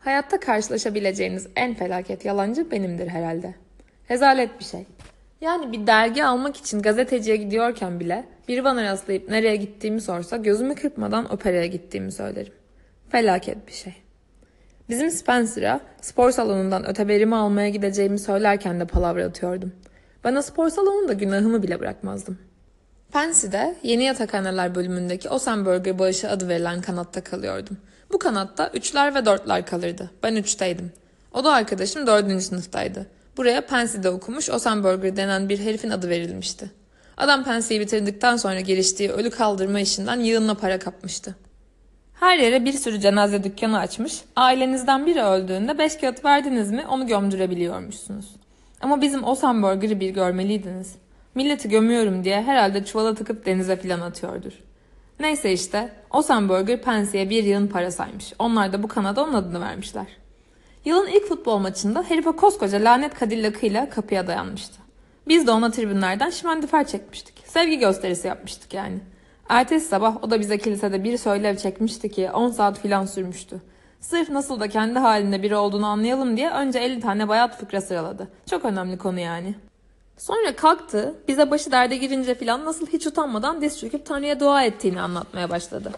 Hayatta karşılaşabileceğiniz en felaket yalancı benimdir herhalde. Rezalet bir şey. Yani bir dergi almak için gazeteciye gidiyorken bile biri bana rastlayıp nereye gittiğimi sorsa gözümü kırpmadan operaya gittiğimi söylerim. Felaket bir şey. Bizim Spencer'a spor salonundan öteberimi almaya gideceğimi söylerken de palavra atıyordum. Bana spor salonunda günahımı bile bırakmazdım. Fancy'de yeni yatakhaneler bölümündeki Osenburger bağışı adı verilen kanatta kalıyordum. Bu kanatta üçler ve dörtler kalırdı. Ben üçteydim. O da arkadaşım dördüncü sınıftaydı. Buraya Fancy'de okumuş Osenburger denen bir herifin adı verilmişti. Adam Fancy'yi bitirdikten sonra giriştiği ölü kaldırma işinden yığınla para kapmıştı. Her yere bir sürü cenaze dükkanı açmış, ailenizden biri öldüğünde beş kağıt verdiniz mi onu gömdürebiliyormuşsunuz. Ama bizim Osenburger'ı bir görmeliydiniz. Milleti gömüyorum diye herhalde çuvala tıkıp denize filan atıyordur. Neyse işte Osenburger Pensi'ye bir yılın para saymış. Onlar da bu kanada onun adını vermişler. Yılın ilk futbol maçında herife koskoca lanet kadillakıyla kapıya dayanmıştı. Biz de ona tribünlerden şimendifer çekmiştik. Sevgi gösterisi yapmıştık yani. Ertesi sabah o da bize kilisede bir söylev çekmişti ki 10 saat filan sürmüştü. Sırf nasıl da kendi halinde biri olduğunu anlayalım diye önce 50 tane bayat fıkra sıraladı. Çok önemli konu yani. Sonra kalktı, bize başı derde girince filan nasıl hiç utanmadan diz çöküp Tanrı'ya dua ettiğini anlatmaya başladı.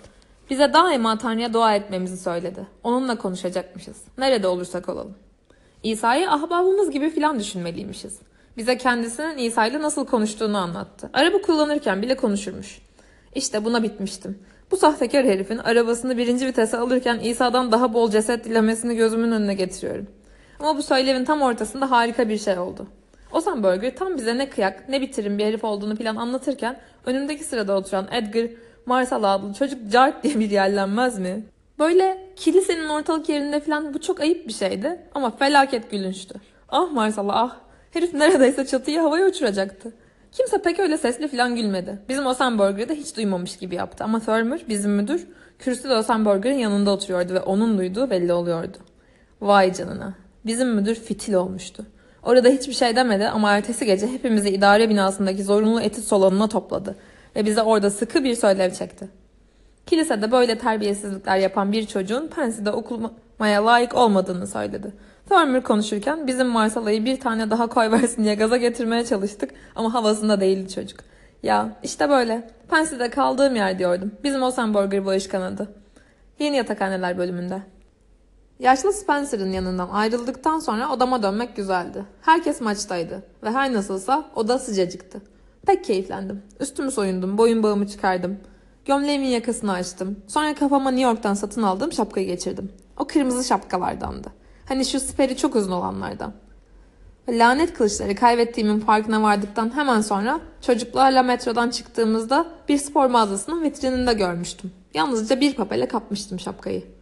Bize daima Tanrı'ya dua etmemizi söyledi. Onunla konuşacakmışız. Nerede olursak olalım. İsa'yı ahbabımız gibi filan düşünmeliymişiz. Bize kendisinin İsa ile nasıl konuştuğunu anlattı. Araba kullanırken bile konuşurmuş. İşte buna bitmiştim. Bu sahtekar herifin arabasını birinci vitese alırken İsa'dan daha bol ceset dilemesini gözümün önüne getiriyorum. Ama bu söylevin tam ortasında harika bir şey oldu. Ozan Burger tam bize ne kıyak ne bitirim bir herif olduğunu plan anlatırken önümdeki sırada oturan Edgar Marsal adlı çocuk cart diye bir yerlenmez mi? Böyle kilisenin ortalık yerinde falan bu çok ayıp bir şeydi ama felaket gülünçtü. Ah Marsal ah herif neredeyse çatıyı havaya uçuracaktı. Kimse pek öyle sesli falan gülmedi. Bizim Osenburger'ı da hiç duymamış gibi yaptı. Ama Thurmer, bizim müdür, kürsüde Osenburger'ın yanında oturuyordu ve onun duyduğu belli oluyordu. Vay canına. Bizim müdür fitil olmuştu. Orada hiçbir şey demedi ama ertesi gece hepimizi idare binasındaki zorunlu etüt salonuna topladı ve bize orada sıkı bir söylev çekti. Kilisede böyle terbiyesizlikler yapan bir çocuğun Pensi'de okumaya layık olmadığını söyledi. Thurmer konuşurken bizim Marsala'yı bir tane daha koy versin diye gaza getirmeye çalıştık ama havasında değildi çocuk. Ya işte böyle. Pensi'de kaldığım yer diyordum. Bizim Osenburger bağış kanadı. Yeni yatakhaneler bölümünde. Yaşlı Spencer'ın yanından ayrıldıktan sonra odama dönmek güzeldi. Herkes maçtaydı ve her nasılsa oda sıcacıktı. Pek keyiflendim. Üstümü soyundum, boyun bağımı çıkardım. Gömleğimin yakasını açtım. Sonra kafama New York'tan satın aldığım şapkayı geçirdim. O kırmızı şapkalardandı. Hani şu siperi çok uzun olanlardan. Lanet kılıçları kaybettiğimin farkına vardıktan hemen sonra çocuklarla metrodan çıktığımızda bir spor mağazasının vitrininde görmüştüm. Yalnızca bir papele kapmıştım şapkayı.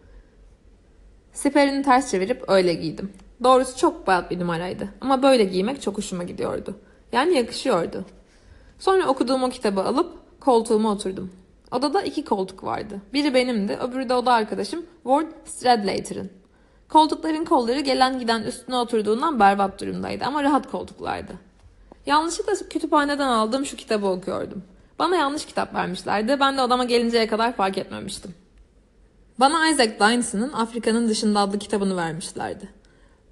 Siperini ters çevirip öyle giydim. Doğrusu çok bayat bir numaraydı. Ama böyle giymek çok hoşuma gidiyordu. Yani yakışıyordu. Sonra okuduğum o kitabı alıp koltuğuma oturdum. Odada iki koltuk vardı. Biri benimdi, öbürü de oda arkadaşım Ward Stradlater'ın. Koltukların kolları gelen giden üstüne oturduğundan berbat durumdaydı ama rahat koltuklardı. Yanlışlıkla kütüphaneden aldığım şu kitabı okuyordum. Bana yanlış kitap vermişlerdi. Ben de odama gelinceye kadar fark etmemiştim. Bana Isaac Dynason'ın Afrika'nın dışında adlı kitabını vermişlerdi.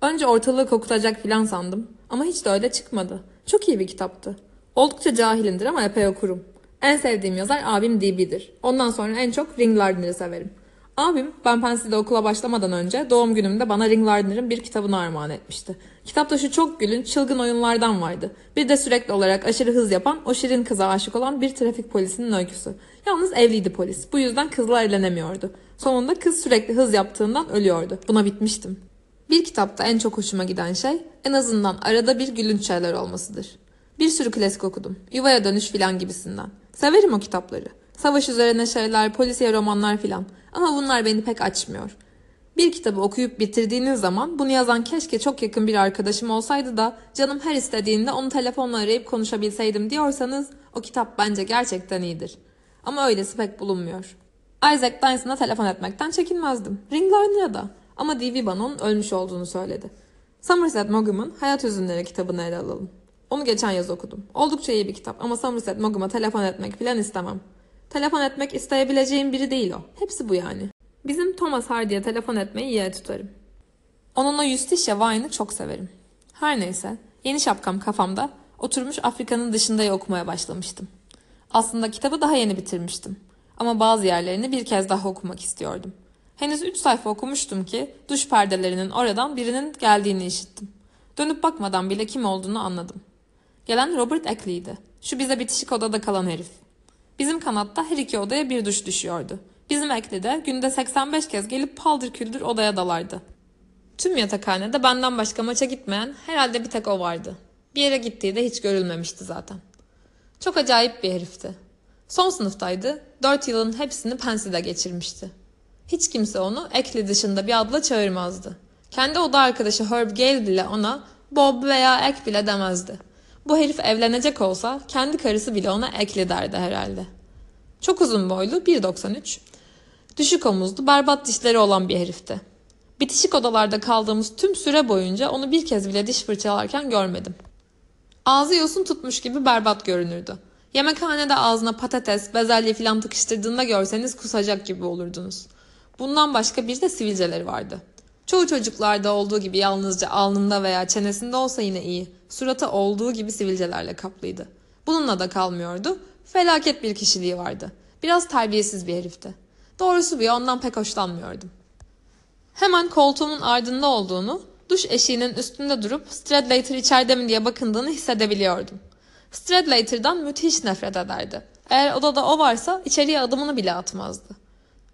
Önce ortalığı kokutacak filan sandım ama hiç de öyle çıkmadı. Çok iyi bir kitaptı. Oldukça cahilindir ama epey okurum. En sevdiğim yazar abim DB'dir. Ondan sonra en çok Ring severim. Abim ben Pensil'de okula başlamadan önce doğum günümde bana Ring Lardner'ın bir kitabını armağan etmişti. Kitapta şu çok gülün çılgın oyunlardan vardı. Bir de sürekli olarak aşırı hız yapan o şirin kıza aşık olan bir trafik polisinin öyküsü. Yalnız evliydi polis. Bu yüzden kızla evlenemiyordu. Sonunda kız sürekli hız yaptığından ölüyordu. Buna bitmiştim. Bir kitapta en çok hoşuma giden şey en azından arada bir gülünç şeyler olmasıdır. Bir sürü klasik okudum. Yuvaya dönüş filan gibisinden. Severim o kitapları. Savaş üzerine şeyler, polisiye romanlar filan. Ama bunlar beni pek açmıyor. Bir kitabı okuyup bitirdiğiniz zaman bunu yazan keşke çok yakın bir arkadaşım olsaydı da canım her istediğinde onu telefonla arayıp konuşabilseydim diyorsanız o kitap bence gerçekten iyidir. Ama öylesi pek bulunmuyor. Isaac Dyson'a telefon etmekten çekinmezdim. Ringlarner'a da. Ama D.V. bana onun ölmüş olduğunu söyledi. Somerset Maugham'ın Hayat Üzünleri kitabını ele alalım. Onu geçen yaz okudum. Oldukça iyi bir kitap ama Somerset Maugham'a telefon etmek falan istemem. Telefon etmek isteyebileceğim biri değil o. Hepsi bu yani. Bizim Thomas Hardy'ye telefon etmeyi iyi tutarım. Onun o Justicia Wine'ı çok severim. Her neyse, yeni şapkam kafamda, oturmuş Afrika'nın dışındayı okumaya başlamıştım. Aslında kitabı daha yeni bitirmiştim. Ama bazı yerlerini bir kez daha okumak istiyordum. Henüz üç sayfa okumuştum ki duş perdelerinin oradan birinin geldiğini işittim. Dönüp bakmadan bile kim olduğunu anladım. Gelen Robert Ackley'di. Şu bize bitişik odada kalan herif. Bizim kanatta her iki odaya bir duş düşüyordu. Bizim Ackley de günde 85 kez gelip paldır küldür odaya dalardı. Tüm yatakhanede benden başka maça gitmeyen herhalde bir tek o vardı. Bir yere gittiği de hiç görülmemişti zaten. Çok acayip bir herifti. Son sınıftaydı, dört yılın hepsini Pensi'de geçirmişti. Hiç kimse onu Ackley dışında bir adla çağırmazdı. Kendi oda arkadaşı Herb Gale bile ona Bob veya Ek bile demezdi. Bu herif evlenecek olsa kendi karısı bile ona Ekli derdi herhalde. Çok uzun boylu 1.93. Düşük omuzlu berbat dişleri olan bir herifti. Bitişik odalarda kaldığımız tüm süre boyunca onu bir kez bile diş fırçalarken görmedim. Ağzı yosun tutmuş gibi berbat görünürdü. Yemekhanede ağzına patates, bezelye filan tıkıştırdığında görseniz kusacak gibi olurdunuz. Bundan başka bir de sivilceleri vardı. Çoğu çocuklarda olduğu gibi yalnızca alnında veya çenesinde olsa yine iyi. Suratı olduğu gibi sivilcelerle kaplıydı. Bununla da kalmıyordu. Felaket bir kişiliği vardı. Biraz terbiyesiz bir herifti. Doğrusu bir ondan pek hoşlanmıyordum. Hemen koltuğumun ardında olduğunu, duş eşiğinin üstünde durup Stradlater içeride mi diye bakındığını hissedebiliyordum. Stradlater'dan müthiş nefret ederdi. Eğer odada o varsa içeriye adımını bile atmazdı.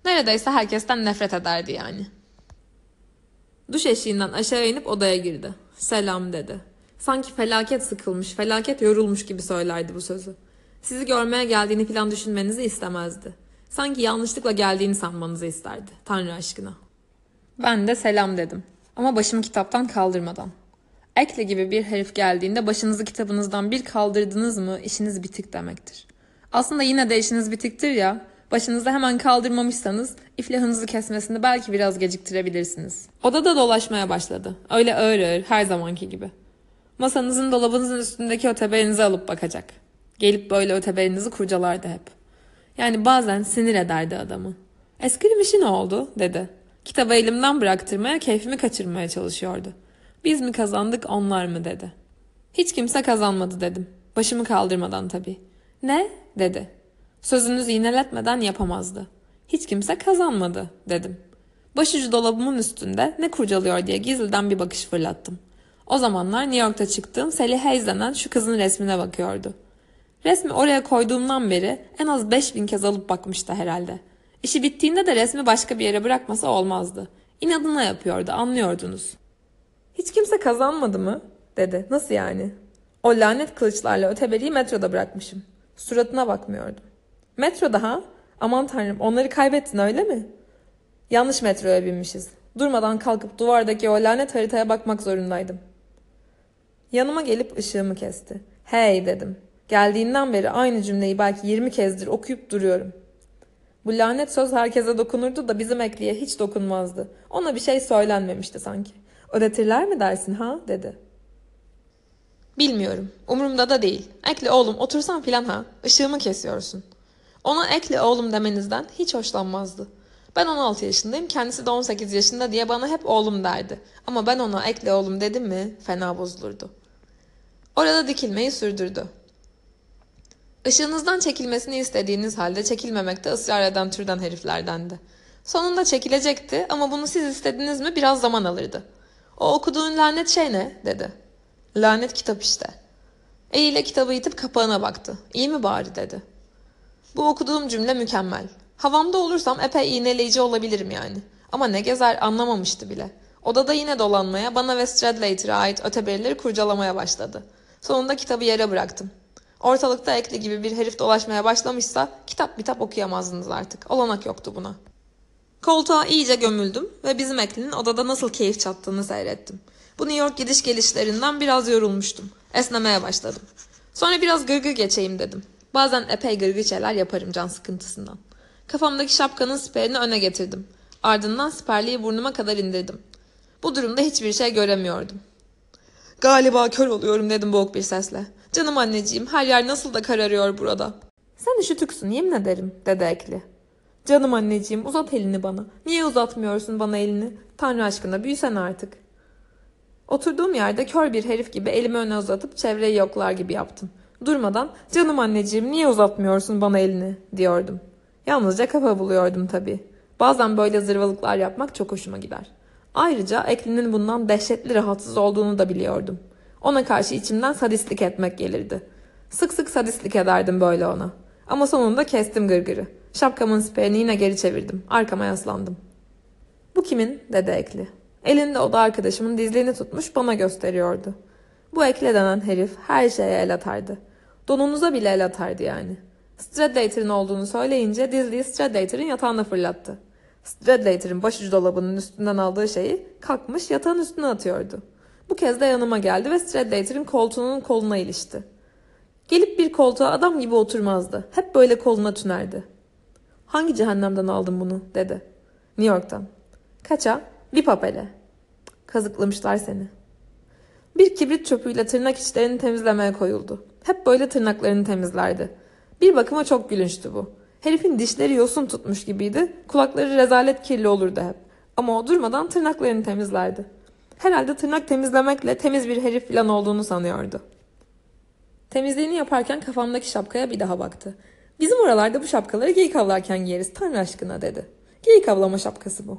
Neredeyse herkesten nefret ederdi yani. Duş eşiğinden aşağı inip odaya girdi. Selam dedi. Sanki felaket sıkılmış, felaket yorulmuş gibi söylerdi bu sözü. Sizi görmeye geldiğini falan düşünmenizi istemezdi. Sanki yanlışlıkla geldiğini sanmanızı isterdi. Tanrı aşkına. Ben de selam dedim. Ama başımı kitaptan kaldırmadan. Ekle gibi bir herif geldiğinde başınızı kitabınızdan bir kaldırdınız mı işiniz bitik demektir. Aslında yine de işiniz bitiktir ya. Başınızı hemen kaldırmamışsanız iflahınızı kesmesini belki biraz geciktirebilirsiniz. Odada dolaşmaya başladı. Öyle ağır ağır her zamanki gibi. Masanızın dolabınızın üstündeki öteberinizi alıp bakacak. Gelip böyle öteberinizi kurcalardı hep. Yani bazen sinir ederdi adamı. Eskrim işi ne oldu dedi. Kitabı elimden bıraktırmaya, keyfimi kaçırmaya çalışıyordu. Biz mi kazandık onlar mı dedi. Hiç kimse kazanmadı dedim. Başımı kaldırmadan tabii. Ne? dedi. Sözünüzü yineletmeden yapamazdı. Hiç kimse kazanmadı dedim. Başucu dolabımın üstünde ne kurcalıyor diye gizliden bir bakış fırlattım. O zamanlar New York'ta çıktığım Sally Hayes denen şu kızın resmine bakıyordu. Resmi oraya koyduğumdan beri en az 5000 kez alıp bakmıştı herhalde. İşi bittiğinde de resmi başka bir yere bırakmasa olmazdı. İnadına yapıyordu anlıyordunuz. Hiç kimse kazanmadı mı? dedi. Nasıl yani? O lanet kılıçlarla öteberiyi metroda bırakmışım. Suratına bakmıyordum. Metroda ha? Aman tanrım onları kaybettin öyle mi? Yanlış metroya binmişiz. Durmadan kalkıp duvardaki o lanet haritaya bakmak zorundaydım. Yanıma gelip ışığımı kesti. Hey dedim. Geldiğinden beri aynı cümleyi belki 20 kezdir okuyup duruyorum. Bu lanet söz herkese dokunurdu da bizim ekliye hiç dokunmazdı. Ona bir şey söylenmemişti sanki. Ödetirler mi dersin ha dedi. Bilmiyorum. Umurumda da değil. Ekli oğlum otursan filan ha. Işığımı kesiyorsun. Ona ekli oğlum demenizden hiç hoşlanmazdı. Ben 16 yaşındayım, kendisi de 18 yaşında diye bana hep oğlum derdi. Ama ben ona ekle oğlum dedim mi fena bozulurdu. Orada dikilmeyi sürdürdü. Işığınızdan çekilmesini istediğiniz halde çekilmemekte ısrar eden türden heriflerdendi. Sonunda çekilecekti ama bunu siz istediniz mi biraz zaman alırdı. O okuduğun lanet şey ne? dedi. Lanet kitap işte. Eliyle kitabı itip kapağına baktı. İyi mi bari dedi. Bu okuduğum cümle mükemmel. Havamda olursam epey iğneleyici olabilirim yani. Ama ne gezer anlamamıştı bile. Odada yine dolanmaya, bana ve Stradlater'a ait öteberileri kurcalamaya başladı. Sonunda kitabı yere bıraktım. Ortalıkta ekli gibi bir herif dolaşmaya başlamışsa kitap bitap okuyamazdınız artık. Olanak yoktu buna. Koltuğa iyice gömüldüm ve bizim eklinin odada nasıl keyif çattığını seyrettim. Bu New York gidiş gelişlerinden biraz yorulmuştum. Esnemeye başladım. Sonra biraz gırgır geçeyim dedim. Bazen epey gırgır şeyler yaparım can sıkıntısından. Kafamdaki şapkanın siperini öne getirdim. Ardından siperliği burnuma kadar indirdim. Bu durumda hiçbir şey göremiyordum. Galiba kör oluyorum dedim boğuk bir sesle. Canım anneciğim her yer nasıl da kararıyor burada. Sen üşütüksün yemin ederim dedi Ekli. Canım anneciğim uzat elini bana. Niye uzatmıyorsun bana elini? Tanrı aşkına büyüsen artık. Oturduğum yerde kör bir herif gibi elimi öne uzatıp çevreyi yoklar gibi yaptım. Durmadan canım anneciğim niye uzatmıyorsun bana elini diyordum. Yalnızca kafa buluyordum tabii. Bazen böyle zırvalıklar yapmak çok hoşuma gider. Ayrıca Ekli'nin bundan dehşetli rahatsız olduğunu da biliyordum. Ona karşı içimden sadistlik etmek gelirdi. Sık sık sadistlik ederdim böyle ona. Ama sonunda kestim gırgırı. Şapkamın siperini yine geri çevirdim. Arkama yaslandım. Bu kimin? dedi Ekli. Elinde oda arkadaşımın dizliğini tutmuş bana gösteriyordu. Bu Ekli denen herif her şeye el atardı. Donunuza bile el atardı yani. Stradlater'ın olduğunu söyleyince dizliği Stradlater'ın yatağına fırlattı. Stradlater'ın başucu dolabının üstünden aldığı şeyi kalkmış yatağın üstüne atıyordu. Bu kez de yanıma geldi ve Stradlater'ın koltuğunun koluna ilişti. Gelip bir koltuğa adam gibi oturmazdı. Hep böyle koluna tünerdi. Hangi cehennemden aldın bunu dedi. New York'tan. Kaça? Bir papele. Kazıklamışlar seni. Bir kibrit çöpüyle tırnak içlerini temizlemeye koyuldu. Hep böyle tırnaklarını temizlerdi. Bir bakıma çok gülünçtü bu. Herifin dişleri yosun tutmuş gibiydi. Kulakları rezalet kirli olurdu hep. Ama o durmadan tırnaklarını temizlerdi. Herhalde tırnak temizlemekle temiz bir herif falan olduğunu sanıyordu. Temizliğini yaparken kafamdaki şapkaya bir daha baktı. Bizim oralarda bu şapkaları geyik avlarken giyeriz tanrı aşkına dedi. Geyik avlama şapkası bu.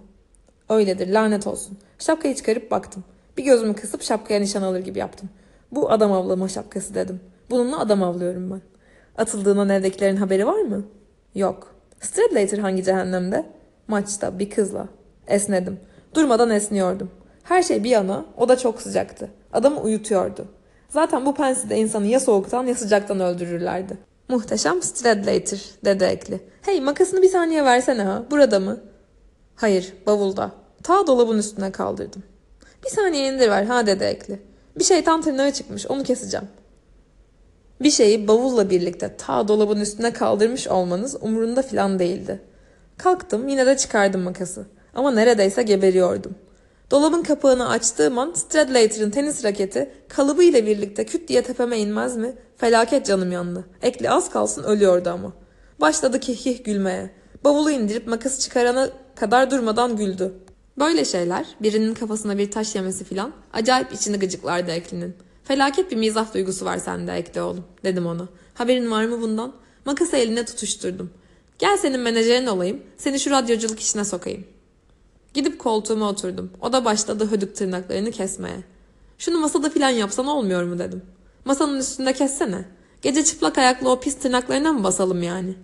Öyledir lanet olsun. Şapkayı çıkarıp baktım. Bir gözümü kısıp şapkaya nişan alır gibi yaptım. Bu adam avlama şapkası dedim. Bununla adam avlıyorum ben. Atıldığından evdekilerin haberi var mı? Yok. Stradlater hangi cehennemde? Maçta bir kızla. Esnedim. Durmadan esniyordum. Her şey bir yana, o da çok sıcaktı. Adamı uyutuyordu. Zaten bu penside insanı ya soğuktan ya sıcaktan öldürürlerdi. Muhteşem Stradlater, dedi Ekli. Hey makasını bir saniye versene ha, burada mı? Hayır, bavulda. Ta dolabın üstüne kaldırdım. Bir saniye indir ver ha dedi Ekli. Bir şeytan tırnağı çıkmış, onu keseceğim. Bir şeyi bavulla birlikte ta dolabın üstüne kaldırmış olmanız umurunda filan değildi. Kalktım yine de çıkardım makası. Ama neredeyse geberiyordum. Dolabın kapağını açtığım an Stradlater'ın tenis raketi kalıbı ile birlikte küt diye tepeme inmez mi? Felaket canım yandı. Ekli az kalsın ölüyordu ama. Başladı kihkih gülmeye. Bavulu indirip makası çıkarana kadar durmadan güldü. Böyle şeyler, birinin kafasına bir taş yemesi filan, acayip içini gıcıklardı Ekli'nin. Felaket bir mizah duygusu var sende Ekli oğlum, dedim ona. Haberin var mı bundan? Makası eline tutuşturdum. Gel senin menajerin olayım, seni şu radyoculuk işine sokayım. Gidip koltuğuma oturdum. O da başladı hödük tırnaklarını kesmeye. Şunu masada filan yapsan olmuyor mu dedim. Masanın üstünde kessene. Gece çıplak ayaklı o pis tırnaklarına mı basalım yani?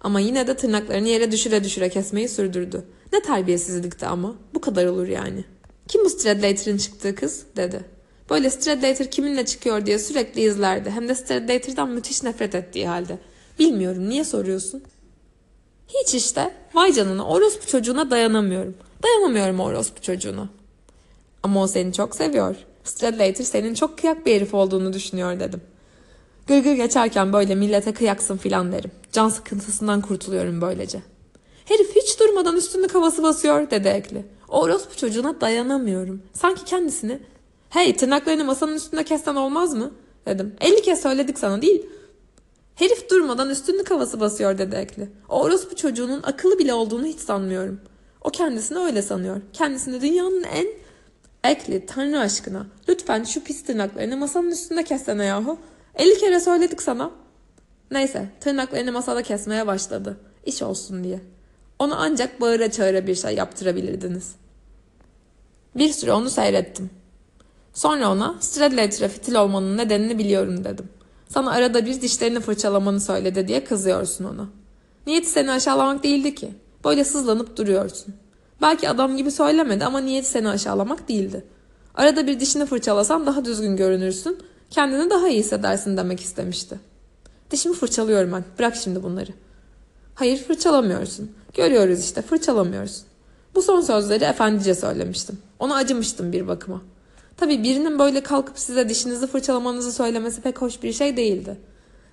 Ama yine de tırnaklarını yere düşüre düşüre kesmeyi sürdürdü. Ne terbiyesizlikti ama. Bu kadar olur yani. Kim bu Stradlater'ın çıktığı kız? dedi. Böyle Stradlater kiminle çıkıyor diye sürekli izlerdi. Hem de Stradlater'dan müthiş nefret ettiği halde. Bilmiyorum niye soruyorsun? Hiç işte. Vay canına orospu çocuğuna dayanamıyorum. Dayanamıyorum orospu çocuğuna. Ama o seni çok seviyor. Stradlater senin çok kıyak bir herif olduğunu düşünüyor dedim. Gırgır geçerken böyle millete kıyaksın filan derim. Can sıkıntısından kurtuluyorum böylece. Herif hiç durmadan üstünü havası basıyor dedi Ekli. O orospu çocuğuna dayanamıyorum. Sanki kendisini hey tırnaklarını masanın üstünde kessen olmaz mı? Dedim. 50 kez söyledik sana değil. Herif durmadan üstünlük havası basıyor dedi Ekli. O orospu çocuğunun akıllı bile olduğunu hiç sanmıyorum. O kendisini öyle sanıyor. Kendisini dünyanın en... Ekli tanrı aşkına. Lütfen şu pis tırnaklarını masanın üstünde kessene yahu. 50 kere söyledik sana. Neyse tırnaklarını masada kesmeye başladı. İş olsun diye. Onu ancak bağıra çağıra bir şey yaptırabilirdiniz. Bir süre onu seyrettim. Sonra ona Stradlater'a fitil olmanın nedenini biliyorum dedim. Sana arada bir dişlerini fırçalamanı söyledi diye kızıyorsun ona. Niyeti seni aşağılamak değildi ki. Böyle sızlanıp duruyorsun. Belki adam gibi söylemedi ama niyeti seni aşağılamak değildi. Arada bir dişini fırçalasan daha düzgün görünürsün, kendini daha iyi hissedersin demek istemişti. Dişimi fırçalıyorum ben, bırak şimdi bunları. Hayır fırçalamıyorsun. Görüyoruz işte fırçalamıyorsun. Bu son sözleri efendice söylemiştim. Ona acımıştım bir bakıma. Tabii birinin böyle kalkıp size dişinizi fırçalamanızı söylemesi pek hoş bir şey değildi.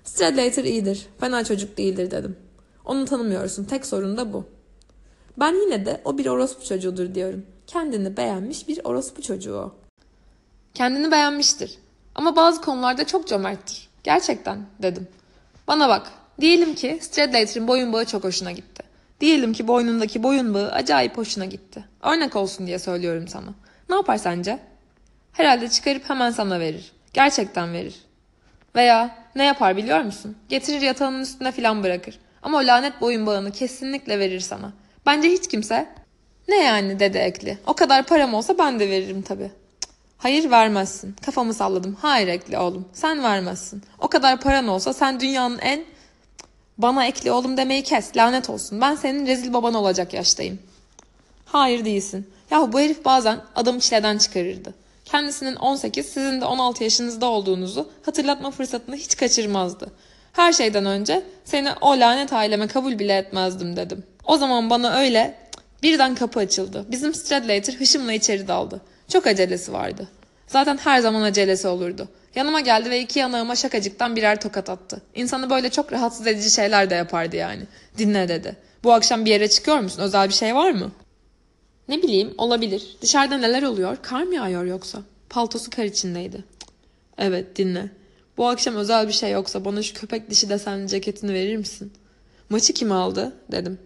Stradlater iyidir, fena çocuk değildir dedim. Onu tanımıyorsun, tek sorun da bu. Ben yine de o bir orospu çocuğudur diyorum. Kendini beğenmiş bir orospu çocuğu o. Kendini beğenmiştir. Ama bazı konularda çok cömerttir. Gerçekten dedim. Bana bak. Diyelim ki Stradlater'ın boyun bağı çok hoşuna gitti. Diyelim ki boynundaki boyun bağı acayip hoşuna gitti. Örnek olsun diye söylüyorum sana. Ne yapar sence? Herhalde çıkarıp hemen sana verir. Gerçekten verir. Veya ne yapar biliyor musun? Getirir yatağının üstüne filan bırakır. Ama o lanet boyun bağını kesinlikle verir sana. Bence hiç kimse ne yani dedi Ekli. O kadar param olsa ben de veririm tabii. Hayır vermezsin. Kafamı salladım. Hayır Ekli oğlum. Sen vermezsin. O kadar paran olsa sen dünyanın en... Bana Ekli oğlum demeyi kes. Lanet olsun. Ben senin rezil baban olacak yaştayım. Hayır değilsin. Yahu bu herif bazen adamı çileden çıkarırdı. Kendisinin 18, sizin de 16 yaşınızda olduğunuzu hatırlatma fırsatını hiç kaçırmazdı. Her şeyden önce seni o lanet aileme kabul bile etmezdim dedim. O zaman bana öyle birden kapı açıldı. Bizim Stradlater hışımla içeri daldı. Çok acelesi vardı. Zaten her zaman acelesi olurdu. Yanıma geldi ve iki yanağıma şakacıktan birer tokat attı. İnsanı böyle çok rahatsız edici şeyler de yapardı yani. Dinle dedi. Bu akşam bir yere çıkıyor musun? Özel bir şey var mı? Ne bileyim olabilir. Dışarıda neler oluyor? Kar mı yağıyor yoksa? Paltosu kar içindeydi. Evet dinle. Bu akşam özel bir şey yoksa bana şu köpek dişi desenli ceketini verir misin? Maçı kim aldı? dedim.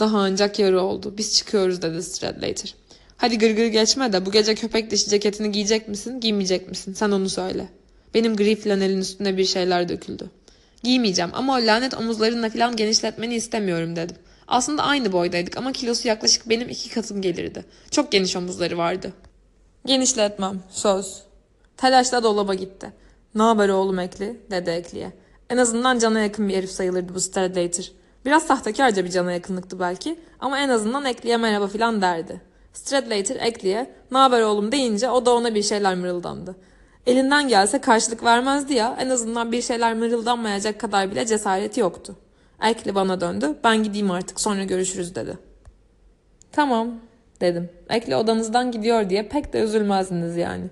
Daha ancak yarı oldu. Biz çıkıyoruz dedi Stradlater. Hadi gırgır geçme de bu gece köpek dişi ceketini giyecek misin, giymeyecek misin? Sen onu söyle. Benim gri flanelin üstüne bir şeyler döküldü. Giymeyeceğim ama o lanet omuzlarınla falan genişletmeni istemiyorum dedim. Aslında aynı boydaydık ama kilosu yaklaşık benim iki katım gelirdi. Çok geniş omuzları vardı. Genişletmem, söz. Telaşla dolaba gitti. Ne haber oğlum Ekli, dedi Ekli'ye. En azından cana yakın bir herif sayılırdı bu Stradlater. Biraz sahtekarca bir cana yakınlıktı belki ama en azından Ekli'ye merhaba filan derdi. Stradlater Ekli'ye ne haber oğlum deyince o da ona bir şeyler mırıldandı. Elinden gelse karşılık vermezdi ya en azından bir şeyler mırıldanmayacak kadar bile cesareti yoktu. Ekli bana döndü ben gideyim artık sonra görüşürüz dedi. Tamam dedim. Ekli odanızdan gidiyor diye pek de üzülmezdiniz yani.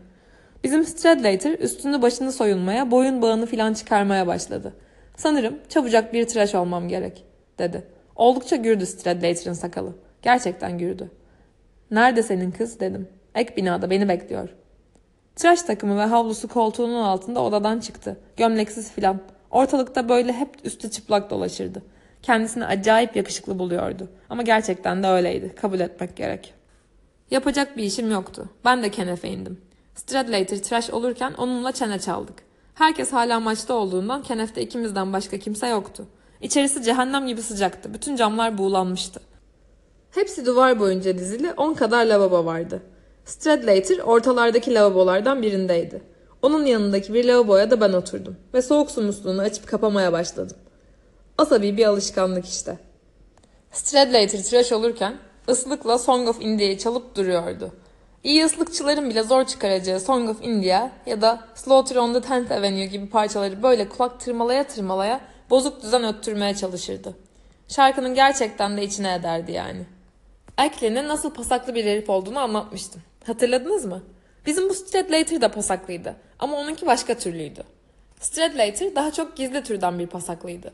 Bizim Stradlater üstünü başını soyunmaya, boyun bağını filan çıkarmaya başladı. Sanırım çabucak bir tıraş olmam gerek, dedi. Oldukça gürdü Stradlater'ın sakalı. Gerçekten gürdü. Nerede senin kız dedim. Ek binada beni bekliyor. Tıraş takımı ve havlusu koltuğunun altında odadan çıktı. Gömleksiz filan. Ortalıkta böyle hep üstü çıplak dolaşırdı. Kendisini acayip yakışıklı buluyordu. Ama gerçekten de öyleydi. Kabul etmek gerek. Yapacak bir işim yoktu. Ben de kenefe indim. Stradlater tıraş olurken onunla çene çaldık. Herkes hala maçta olduğundan kenefte ikimizden başka kimse yoktu. İçerisi cehennem gibi sıcaktı. Bütün camlar buğulanmıştı. Hepsi duvar boyunca dizili 10 kadar lavabo vardı. Stradlater ortalardaki lavabolardan birindeydi. Onun yanındaki bir lavaboya da ben oturdum ve soğuk su musluğunu açıp kapamaya başladım. Asabi bir alışkanlık işte. Stradlater tıraş olurken ıslıkla Song of India'yı çalıp duruyordu. İyi ıslıkçıların bile zor çıkaracağı Song of India ya da Slaughter on the Tenth Avenue gibi parçaları böyle kulak tırmalaya tırmalaya bozuk düzen öttürmeye çalışırdı. Şarkının gerçekten de içine ederdi yani. Eklin'in nasıl pasaklı bir herif olduğunu anlatmıştım. Hatırladınız mı? Bizim bu Stradlater da pasaklıydı ama onunki başka türlüydü. Stradlater daha çok gizli türden bir pasaklıydı.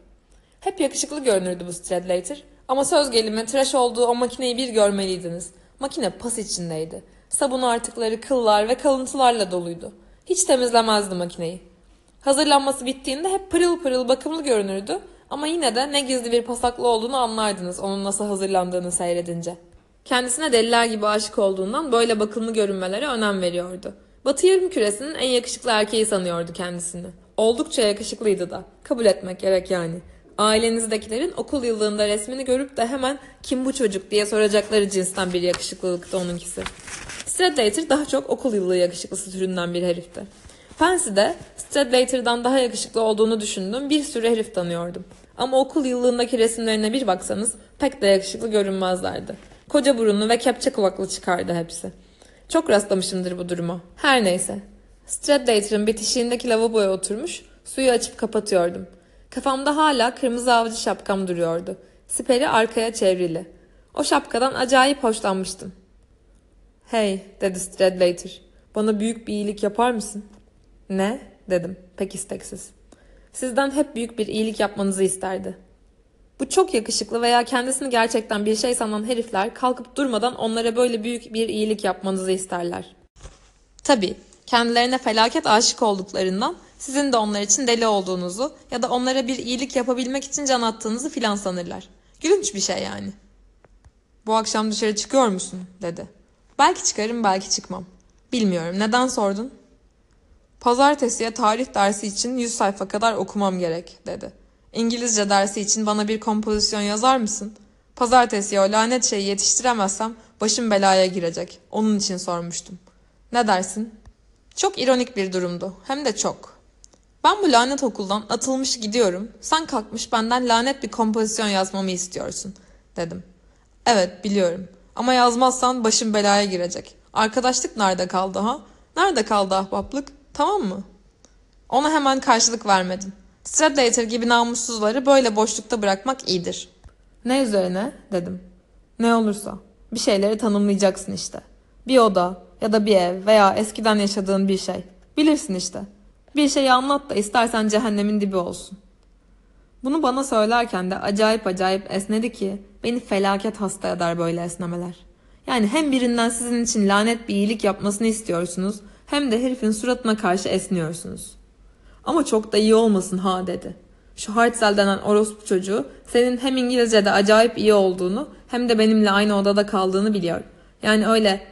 Hep yakışıklı görünürdü bu Stradlater ama söz gelimi tıraş olduğu o makineyi bir görmeliydiniz. Makine pas içindeydi. Sabun artıkları, kıllar ve kalıntılarla doluydu. Hiç temizlemezdi makineyi. Hazırlanması bittiğinde hep pırıl pırıl bakımlı görünürdü ama yine de ne gizli bir pasaklı olduğunu anlardınız onun nasıl hazırlandığını seyredince. Kendisine deliler gibi aşık olduğundan böyle bakımlı görünmelere önem veriyordu. Batı yarım küresinin en yakışıklı erkeği sanıyordu kendisini. Oldukça yakışıklıydı da. Kabul etmek gerek yani. Ailenizdekilerin okul yıllığında resmini görüp de hemen kim bu çocuk diye soracakları cinsten bir yakışıklılıktı onunkisi. Stradlater daha çok okul yıllığı yakışıklısı türünden bir herifti. Pansy de Stradlater'dan daha yakışıklı olduğunu düşündüğüm bir sürü herif tanıyordum. Ama okul yıllığındaki resimlerine bir baksanız pek de yakışıklı görünmezlerdi. Koca burunlu ve kepçe kulaklı çıkardı hepsi. Çok rastlamışımdır bu duruma. Her neyse. Stradlater'ın bitişiğindeki lavaboya oturmuş, suyu açıp kapatıyordum. Kafamda hala kırmızı avcı şapkam duruyordu. Siperi arkaya çevrili. O şapkadan acayip hoşlanmıştım. Hey, dedi Stradlater. Bana büyük bir iyilik yapar mısın? Ne? dedim pek isteksiz. Sizden hep büyük bir iyilik yapmanızı isterdi. Bu çok yakışıklı veya kendisini gerçekten bir şey sanan herifler kalkıp durmadan onlara böyle büyük bir iyilik yapmanızı isterler. Tabii, kendilerine felaket aşık olduklarından sizin de onlar için deli olduğunuzu ya da onlara bir iyilik yapabilmek için can attığınızı filan sanırlar. Gülünç bir şey yani. Bu akşam dışarı çıkıyor musun? dedi. Belki çıkarım belki çıkmam. Bilmiyorum. Neden sordun? Pazartesiye tarih dersi için 100 sayfa kadar okumam gerek, dedi. İngilizce dersi için bana bir kompozisyon yazar mısın? Pazartesiye o lanet şeyi yetiştiremezsem başım belaya girecek. Onun için sormuştum. Ne dersin? Çok ironik bir durumdu. Hem de çok. Ben bu lanet okuldan atılmış gidiyorum. Sen kalkmış benden lanet bir kompozisyon yazmamı istiyorsun, dedim. Evet, biliyorum. Ama yazmazsan başım belaya girecek. Arkadaşlık nerede kaldı ha? Nerede kaldı ahbaplık? Tamam mı? Ona hemen karşılık vermedim. Stradlater gibi namussuzları böyle boşlukta bırakmak iyidir. Ne üzerine? dedim. Ne olursa. Bir şeyleri tanımlayacaksın işte. Bir oda ya da bir ev veya eskiden yaşadığın bir şey. Bilirsin işte. Bir şeyi anlat da istersen cehennemin dibi olsun. Bunu bana söylerken de acayip acayip esnedi ki beni felaket hasta eder böyle esnemeler. Yani hem birinden sizin için lanet bir iyilik yapmasını istiyorsunuz hem de herifin suratına karşı esniyorsunuz. Ama çok da iyi olmasın ha dedi. Şu Hartzell denen orospu çocuğu senin hem İngilizce'de acayip iyi olduğunu hem de benimle aynı odada kaldığını biliyor. Yani öyle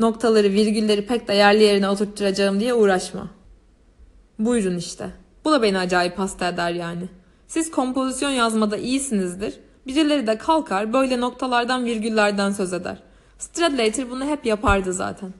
noktaları virgülleri pek de yerli yerine oturtturacağım diye uğraşma. Buyurun işte. Bu da beni acayip hasta eder yani. Siz kompozisyon yazmada iyisinizdir. Birileri de kalkar böyle noktalardan virgüllerden söz eder. Stradlater bunu hep yapardı zaten.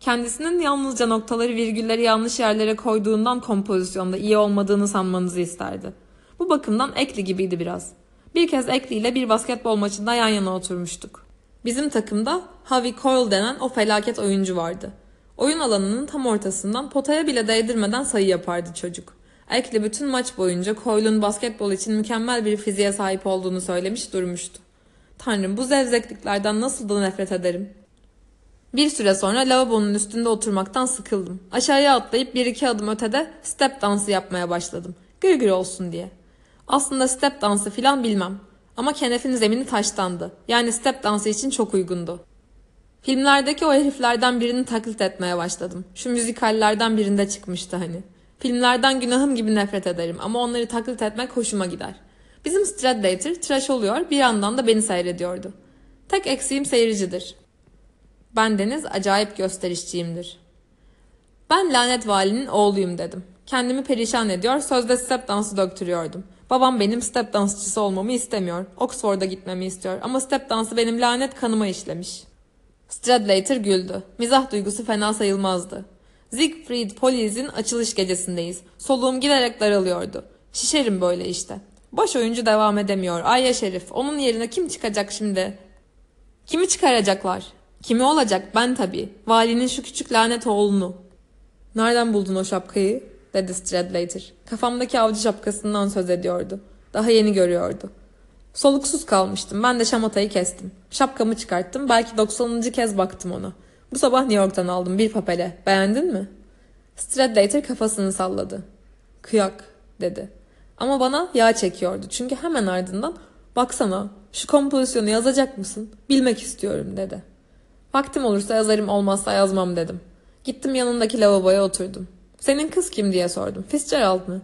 Kendisinin yalnızca noktaları virgülleri yanlış yerlere koyduğundan kompozisyonda iyi olmadığını sanmanızı isterdi. Bu bakımdan Ekli gibiydi biraz. Bir kez Ekli ile bir basketbol maçında yan yana oturmuştuk. Bizim takımda Harvey Coyle denen o felaket oyuncu vardı. Oyun alanının tam ortasından potaya bile değdirmeden sayı yapardı çocuk. Ekli bütün maç boyunca Coyle'un basketbol için mükemmel bir fiziğe sahip olduğunu söylemiş durmuştu. Tanrım bu zevzekliklerden nasıl da nefret ederim. Bir süre sonra lavabonun üstünde oturmaktan sıkıldım. Aşağıya atlayıp bir iki adım ötede step dansı yapmaya başladım. Gırgır olsun diye. Aslında step dansı filan bilmem. Ama kenefin zemini taştandı. Yani step dansı için çok uygundu. Filmlerdeki o heriflerden birini taklit etmeye başladım. Şu müzikallerden birinde çıkmıştı hani. Filmlerden günahım gibi nefret ederim ama onları taklit etmek hoşuma gider. Bizim Stradlater tıraş oluyor bir yandan da beni seyrediyordu. Tek eksiğim seyircidir. Ben Deniz acayip gösterişçiyimdir. Ben lanet valinin oğluyum dedim. Kendimi perişan ediyor, sözde step dansı döktürüyordum. Babam benim step dansçısı olmamı istemiyor. Oxford'a gitmemi istiyor ama step dansı benim lanet kanıma işlemiş. Stradlater güldü. Mizah duygusu fena sayılmazdı. Siegfried Poliz'in açılış gecesindeyiz. Soluğum giderek daralıyordu. Şişerim böyle işte. Baş oyuncu devam edemiyor. Ayya Şerif. Onun yerine kim çıkacak şimdi? Kimi çıkaracaklar? Kimi olacak? Ben tabii. Valinin şu küçük lanet oğlunu. Nereden buldun o şapkayı? dedi Stradlater. Kafamdaki avcı şapkasından söz ediyordu. Daha yeni görüyordu. Soluksuz kalmıştım. Ben de şamatayı kestim. Şapkamı çıkarttım. Belki 90. kez baktım ona. Bu sabah New York'tan aldım bir papele. Beğendin mi? Stradlater kafasını salladı. Kıyak dedi. Ama bana yağ çekiyordu. Çünkü hemen ardından baksana şu kompozisyonu yazacak mısın? Bilmek istiyorum dedi. Vaktim olursa yazarım olmazsa yazmam dedim. Gittim yanındaki lavaboya oturdum. Senin kız kim diye sordum. Fitzgerald mı?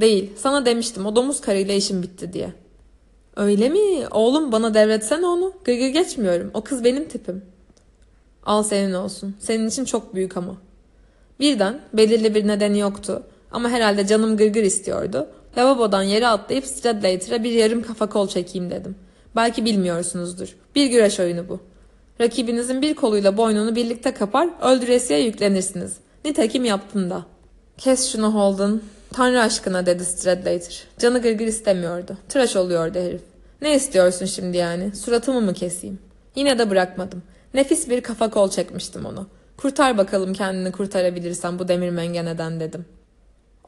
Değil. Sana demiştim o domuz karıyla işim bitti diye. Öyle mi? Oğlum bana devretsene onu. Gırgır geçmiyorum. O kız benim tipim. Al senin olsun. Senin için çok büyük ama. Birden belirli bir nedeni yoktu. Ama herhalde canım gırgır istiyordu. Lavabodan yere atlayıp Stradlater'a bir yarım kafa kol çekeyim dedim. Belki bilmiyorsunuzdur. Bir güreş oyunu bu. Rakibinizin bir koluyla boynunu birlikte kapar, öldüresiye yüklenirsiniz. Nitekim yaptım da. Kes şunu Holden. Tanrı aşkına dedi Stradlater. Canı gırgır istemiyordu. Tıraş oluyordu herif. Ne istiyorsun şimdi yani? Suratımı mı keseyim? Yine de bırakmadım. Nefis bir kafa kol çekmiştim onu. Kurtar bakalım kendini kurtarabilirsen bu demir mengeneden dedim.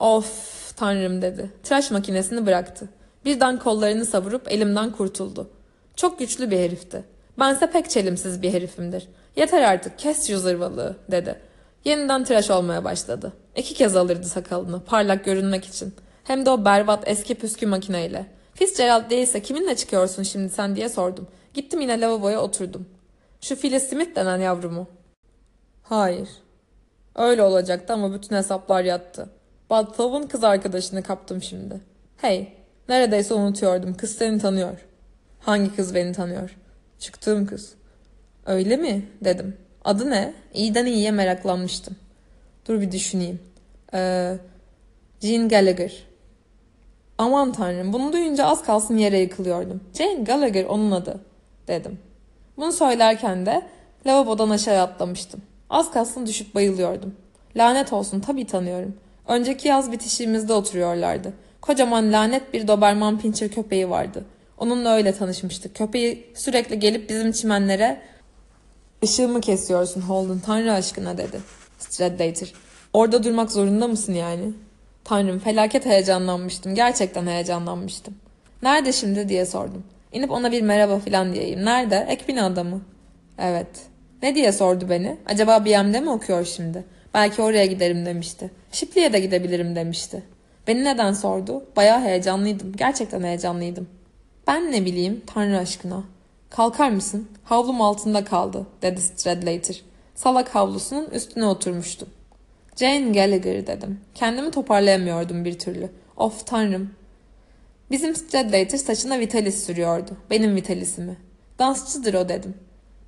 Of tanrım dedi. Tıraş makinesini bıraktı. Birden kollarını savurup elimden kurtuldu. Çok güçlü bir herifti. Bense pek çelimsiz bir herifimdir. Yeter artık kes şu zırvalığı dedi. Yeniden tıraş olmaya başladı. İki kez alırdı sakalını parlak görünmek için. Hem de o berbat eski püskü makineyle. Fitzgerald değilse kiminle çıkıyorsun şimdi sen diye sordum. Gittim yine lavaboya oturdum. Şu Phyllis Smith denen yavrumu. Hayır. Öyle olacaktı ama bütün hesaplar yattı. Badthov'un kız arkadaşını kaptım şimdi. Hey, neredeyse unutuyordum. Kız seni tanıyor. Hangi kız beni tanıyor? Çıktığım kız. Öyle mi? dedim. Adı ne? İyiden iyiye meraklanmıştım. Dur bir düşüneyim. Ee, Jean Gallagher. Aman tanrım bunu duyunca az kalsın yere yıkılıyordum. Jane Gallagher onun adı dedim. Bunu söylerken de lavabodan aşağı atlamıştım. Az kalsın düşüp bayılıyordum. Lanet olsun tabii tanıyorum. Önceki yaz bitişiğimizde oturuyorlardı. Kocaman lanet bir Doberman Pinscher köpeği vardı. Onunla öyle tanışmıştık. Köpeği sürekli gelip bizim çimenlere ışığımı kesiyorsun Holden tanrı aşkına dedi. Stradlater. Orada durmak zorunda mısın yani? Tanrım felaket heyecanlanmıştım. Gerçekten heyecanlanmıştım. Nerede şimdi diye sordum. İnip ona bir merhaba filan diyeyim. Nerede? Ek binada mı? Evet. Ne diye sordu beni. Acaba BM'de mi okuyor şimdi? Belki oraya giderim demişti. Shipley'e de gidebilirim demişti. Beni neden sordu? Bayağı heyecanlıydım. Gerçekten heyecanlıydım. Ben ne bileyim Tanrı aşkına. Kalkar mısın? Havlum altında kaldı dedi Stradlater. Salak havlusunun üstüne oturmuştum. Jane Gallagher dedim. Kendimi toparlayamıyordum bir türlü. Of tanrım. Bizim Stradlater saçına Vitalis sürüyordu. Benim Vitalis'imi. Dansçıdır o dedim.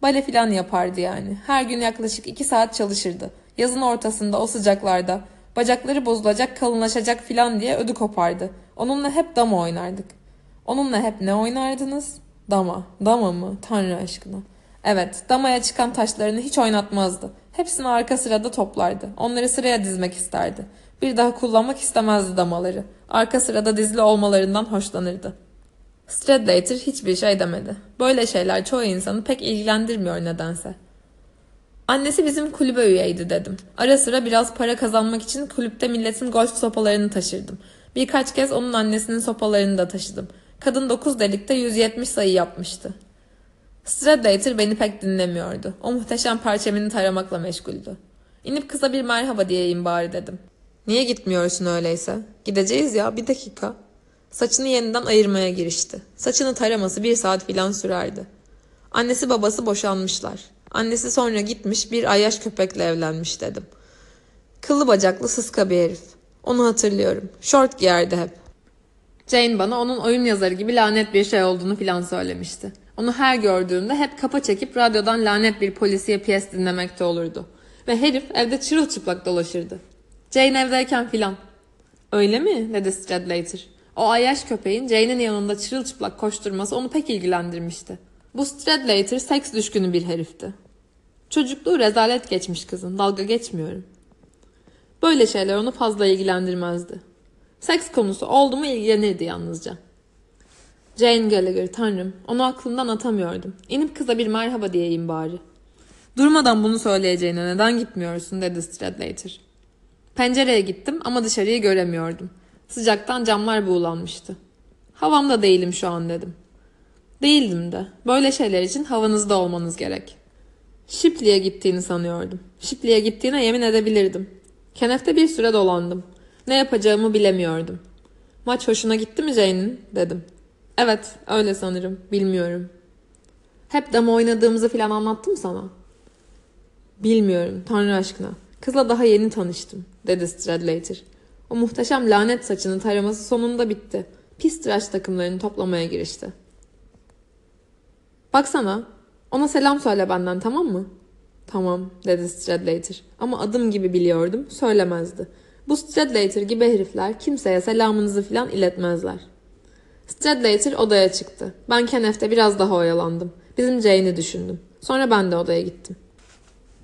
Bale filan yapardı yani. Her gün yaklaşık iki saat çalışırdı. Yazın ortasında o sıcaklarda. Bacakları bozulacak, kalınlaşacak filan diye ödü kopardı. Onunla hep dama oynardık. Onunla hep ne oynardınız? Dama. Dama mı? Tanrı aşkına. Evet, damaya çıkan taşlarını hiç oynatmazdı. Hepsini arka sırada toplardı. Onları sıraya dizmek isterdi. Bir daha kullanmak istemezdi damaları. Arka sırada dizili olmalarından hoşlanırdı. Stradlater hiçbir şey demedi. Böyle şeyler çoğu insanı pek ilgilendirmiyor nedense. Annesi bizim kulübe üyeydi dedim. Ara sıra biraz para kazanmak için kulüpte milletin golf sopalarını taşırdım. Birkaç kez onun annesinin sopalarını da taşıdım. Kadın 9 delikte 170 sayı yapmıştı. Stradlater beni pek dinlemiyordu. O muhteşem parçamını taramakla meşguldü. İnip kıza bir merhaba diyeyim bari dedim. Niye gitmiyorsun öyleyse? Gideceğiz ya bir dakika. Saçını yeniden ayırmaya girişti. Saçını taraması bir saat filan sürerdi. Annesi babası boşanmışlar. Annesi sonra gitmiş bir ayyaş köpekle evlenmiş dedim. Kıllı bacaklı sıska bir herif. Onu hatırlıyorum. Şort giyerdi hep. Jane bana onun oyun yazarı gibi lanet bir şey olduğunu filan söylemişti. Onu her gördüğümde hep kapa çekip radyodan lanet bir polisiye piyes dinlemekte olurdu. Ve herif evde çırılçıplak dolaşırdı. Jane evdeyken filan. Öyle mi? dedi Stradlater. O ayyaş köpeğin Jane'in yanında çırılçıplak koşturması onu pek ilgilendirmişti. Bu Stradlater seks düşkünü bir herifti. Çocukluğu rezalet geçmiş kızın, dalga geçmiyorum. Böyle şeyler onu fazla ilgilendirmezdi. Seks konusu oldu mu ilgilenirdi yalnızca. Jane Gallagher tanrım onu aklımdan atamıyordum. İnip kıza bir merhaba diyeyim bari. Durmadan bunu söyleyeceğine neden gitmiyorsun dedi Stradlater. Pencereye gittim ama dışarıyı göremiyordum. Sıcaktan camlar buğulanmıştı. Havamda değilim şu an dedim. Değildim de. Böyle şeyler için havanızda olmanız gerek. Shipley'e gittiğini sanıyordum. Shipley'e gittiğine yemin edebilirdim. Kenefte bir süre dolandım. Ne yapacağımı bilemiyordum. Maç hoşuna gitti mi Jane'in? dedim. Evet, öyle sanırım. Bilmiyorum. Hep dama oynadığımızı falan anlattım sana. Bilmiyorum, Tanrı aşkına. Kızla daha yeni tanıştım, dedi Stradlater. O muhteşem lanet saçını taraması sonunda bitti. Pis tıraş takımlarını toplamaya girişti. Baksana, ona selam söyle benden tamam mı? Tamam, dedi Stradlater. Ama adım gibi biliyordum, söylemezdi. Bu Stradlater gibi herifler kimseye selamınızı filan iletmezler. Stradlater odaya çıktı. Ben Kenef'te biraz daha oyalandım. Bizim Jane'i düşündüm. Sonra ben de odaya gittim.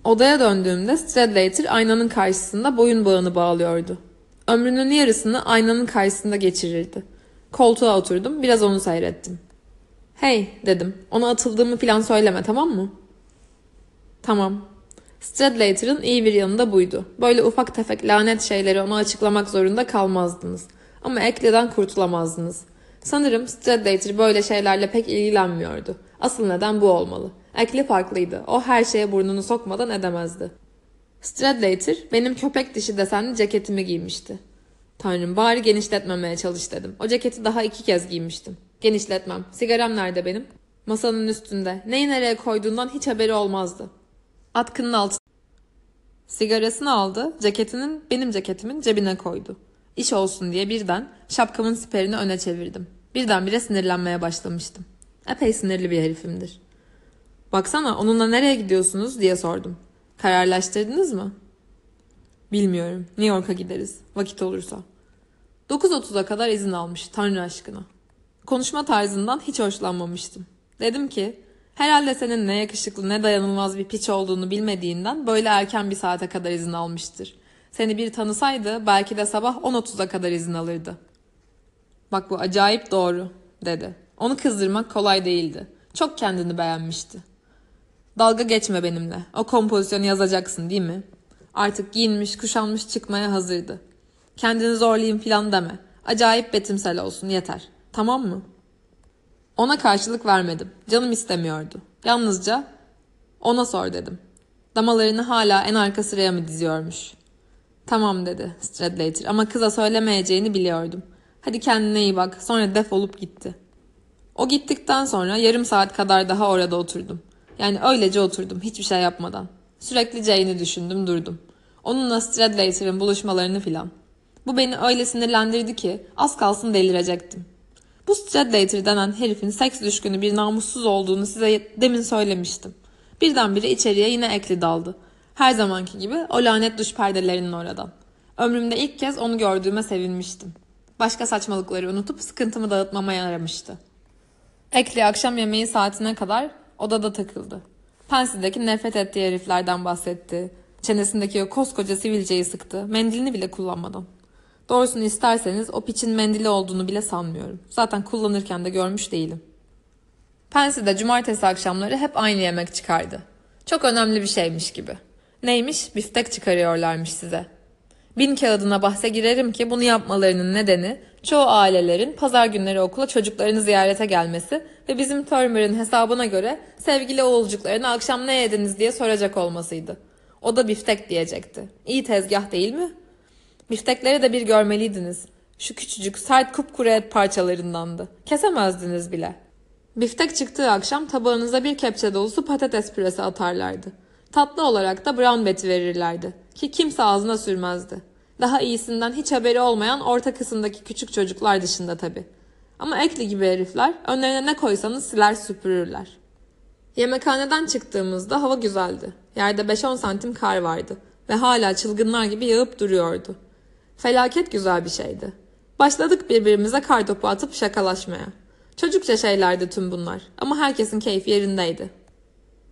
Odaya döndüğümde Stradlater aynanın karşısında boyun bağını bağlıyordu. Ömrünün yarısını aynanın karşısında geçirirdi. Koltuğa oturdum, biraz onu seyrettim. Hey dedim, ona atıldığımı falan söyleme tamam mı? Tamam. Stradlater'ın iyi bir yanı da buydu. Böyle ufak tefek lanet şeyleri ona açıklamak zorunda kalmazdınız. Ama Ekley'den kurtulamazdınız. Sanırım Stradlater böyle şeylerle pek ilgilenmiyordu. Asıl neden bu olmalı. Ekli farklıydı. O her şeye burnunu sokmadan edemezdi. Stradlater benim köpek dişi desenli ceketimi giymişti. Tanrım bari genişletmemeye çalış dedim. O ceketi daha iki kez giymiştim. Genişletmem. Sigaram nerede benim? Masanın üstünde. Neyi nereye koyduğundan hiç haberi olmazdı. Atkının altı. Sigarasını aldı, ceketinin benim ceketimin cebine koydu. İş olsun diye birden şapkamın siperini öne çevirdim. Birdenbire sinirlenmeye başlamıştım. Epey sinirli bir herifimdir. Baksana onunla nereye gidiyorsunuz diye sordum. Kararlaştırdınız mı? Bilmiyorum. New York'a gideriz. Vakit olursa. 9.30'a kadar izin almış Tanrı aşkına. Konuşma tarzından hiç hoşlanmamıştım. Dedim ki herhalde senin ne yakışıklı ne dayanılmaz bir piç olduğunu bilmediğinden böyle erken bir saate kadar izin almıştır. Seni bir tanısaydı belki de sabah 10.30'a kadar izin alırdı. Bak bu acayip doğru dedi. Onu kızdırmak kolay değildi. Çok kendini beğenmişti. Dalga geçme benimle. O kompozisyonu yazacaksın değil mi? Artık giyinmiş, kuşanmış çıkmaya hazırdı. Kendini zorlayayım filan deme. Acayip betimsel olsun yeter. Tamam mı? Ona karşılık vermedim. Canım istemiyordu. Yalnızca ona sor dedim. Damalarını hala en arka sıraya mı diziyormuş? Tamam dedi Stradlater ama kıza söylemeyeceğini biliyordum. Hadi kendine iyi bak sonra defolup gitti. O gittikten sonra yarım saat kadar daha orada oturdum. Yani öylece oturdum hiçbir şey yapmadan. Sürekli Jane'i düşündüm durdum. Onunla Stradlater'ın buluşmalarını filan. Bu beni öyle sinirlendirdi ki az kalsın delirecektim. Bu Stradlater denen herifin seks düşkünü bir namussuz olduğunu size demin söylemiştim. Birdenbire içeriye yine ekli daldı. Her zamanki gibi o lanet duş perdelerinin oradan. Ömrümde ilk kez onu gördüğüme sevinmiştim. Başka saçmalıkları unutup sıkıntımı dağıtmama yaramıştı. Ekli akşam yemeği saatine kadar odada takıldı. Pensi'deki nefret ettiği heriflerden bahsetti. Çenesindeki o koskoca sivilceyi sıktı. Mendilini bile kullanmadan. Doğrusunu isterseniz o piçin mendili olduğunu bile sanmıyorum. Zaten kullanırken de görmüş değilim. Pensi'de cumartesi akşamları hep aynı yemek çıkardı. Çok önemli bir şeymiş gibi. Neymiş? Biftek çıkarıyorlarmış size. Bin kağıdına bahse girerim ki bunu yapmalarının nedeni çoğu ailelerin pazar günleri okula çocuklarını ziyarete gelmesi ve bizim Turmer'ın hesabına göre sevgili oğulcuklarına akşam ne yediniz diye soracak olmasıydı. O da biftek diyecekti. İyi tezgah değil mi? Biftekleri de bir görmeliydiniz. Şu küçücük sert kupkuru et parçalarındandı. Kesemezdiniz bile. Biftek çıktığı akşam tabağınıza bir kepçe dolusu patates püresi atarlardı. Tatlı olarak da brown beti verirlerdi ki kimse ağzına sürmezdi. Daha iyisinden hiç haberi olmayan orta kısımdaki küçük çocuklar dışında tabi. Ama ekli gibi herifler önlerine ne koysanız siler süpürürler. Yemekhaneden çıktığımızda hava güzeldi. Yerde 5-10 santim kar vardı ve hala çılgınlar gibi yağıp duruyordu. Felaket güzel bir şeydi. Başladık birbirimize kar topu atıp şakalaşmaya. Çocukça şeylerdi tüm bunlar ama herkesin keyfi yerindeydi.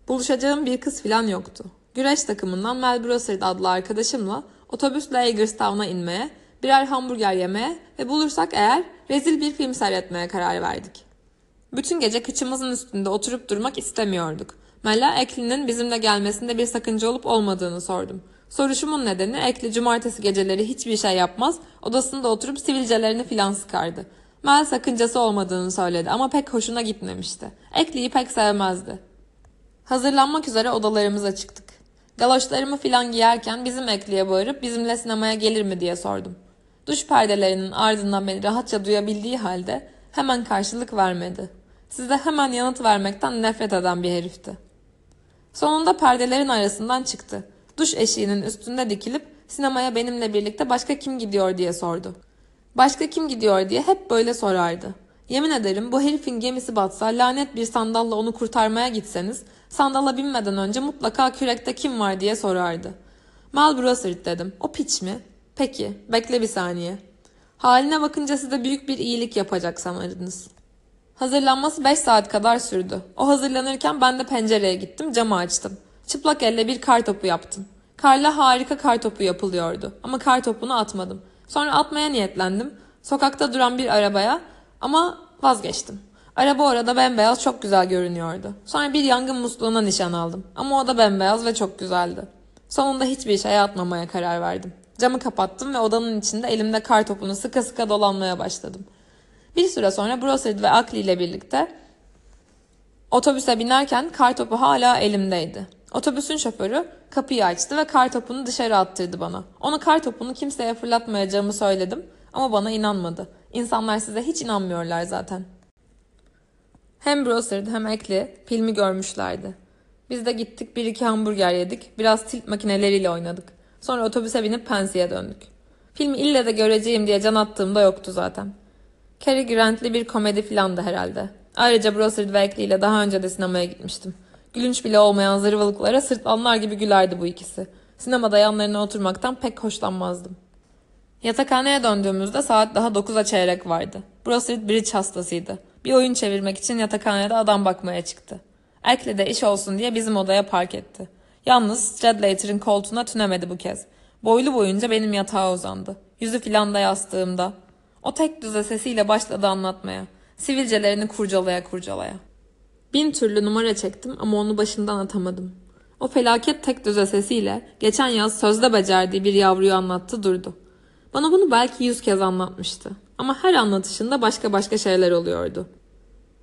Buluşacağım bir kız filan yoktu. Güreş takımından Mel Brossard adlı arkadaşımla otobüsle Hagerstown'a inmeye, birer hamburger yemeye ve bulursak eğer rezil bir film seyretmeye karar verdik. Bütün gece kıçımızın üstünde oturup durmak istemiyorduk. Mella Ekli'nin bizimle gelmesinde bir sakınca olup olmadığını sordum. Soruşumun nedeni Ekli cumartesi geceleri hiçbir şey yapmaz, odasında oturup sivilcelerini filan sıkardı. Mel sakıncası olmadığını söyledi ama pek hoşuna gitmemişti. Ekli'yi pek sevmezdi. Hazırlanmak üzere odalarımıza çıktık. Galoşlarımı filan giyerken bizim Ekli'ye bağırıp bizimle sinemaya gelir mi diye sordum. Duş perdelerinin ardından beni rahatça duyabildiği halde hemen karşılık vermedi. Size hemen yanıt vermekten nefret eden bir herifti. Sonunda perdelerin arasından çıktı. Duş eşiğinin üstünde dikilip sinemaya benimle birlikte başka kim gidiyor diye sordu. Başka kim gidiyor diye hep böyle sorardı. Yemin ederim bu herifin gemisi batsa lanet bir sandalla onu kurtarmaya gitseniz sandala binmeden önce mutlaka kürekte kim var diye sorardı. Mal Brossard dedim. O piç mi? Peki bekle bir saniye. Haline bakınca size büyük bir iyilik yapacak sanırdınız. Hazırlanması 5 saat kadar sürdü. O hazırlanırken ben de pencereye gittim camı açtım. Çıplak elle bir kar topu yaptım. Karla harika kar topu yapılıyordu ama kar topunu atmadım. Sonra atmaya niyetlendim. Sokakta duran bir arabaya ama vazgeçtim. Araba orada bembeyaz çok güzel görünüyordu. Sonra bir yangın musluğuna nişan aldım. Ama o da bembeyaz ve çok güzeldi. Sonunda hiçbir şeye atmamaya karar verdim. Camı kapattım ve odanın içinde elimde kar topunu sıka sıka dolanmaya başladım. Bir süre sonra Brossard ve Akli ile birlikte otobüse binerken kar topu hala elimdeydi. Otobüsün şoförü kapıyı açtı ve kar topunu dışarı attırdı bana. Ona kar topunu kimseye fırlatmayacağımı söyledim ama bana inanmadı. İnsanlar size hiç inanmıyorlar zaten. Hem Brossard hem Ekli filmi görmüşlerdi. Biz de gittik bir iki hamburger yedik, biraz tilt makineleriyle oynadık. Sonra otobüse binip Pensi'ye döndük. Filmi ille de göreceğim diye can attığımda yoktu zaten. Cary Grant'li bir komedi filandı herhalde. Ayrıca Brossard ve Ekli ile daha önce de sinemaya gitmiştim. Gülünç bile olmayan zırvalıklara sırtlanlar gibi gülerdi bu ikisi. Sinemada yanlarına oturmaktan pek hoşlanmazdım. Yatakhaneye döndüğümüzde saat daha 9'a çeyrek vardı. Brossard bridge hastasıydı. Bir oyun çevirmek için yatakhanede adam bakmaya çıktı. Erkle de iş olsun diye bizim odaya park etti. Yalnız Stradlater'ın koltuğuna tünemedi bu kez. Boylu boyunca benim yatağa uzandı. Yüzü filan da yastığımda. O tek düze sesiyle başladı anlatmaya. Sivilcelerini kurcalaya kurcalaya. Bin türlü numara çektim ama onu başımdan atamadım. O felaket tek düze sesiyle geçen yaz sözde becerdiği bir yavruyu anlattı durdu. Bana bunu belki yüz kez anlatmıştı. Ama her anlatışında başka başka şeyler oluyordu.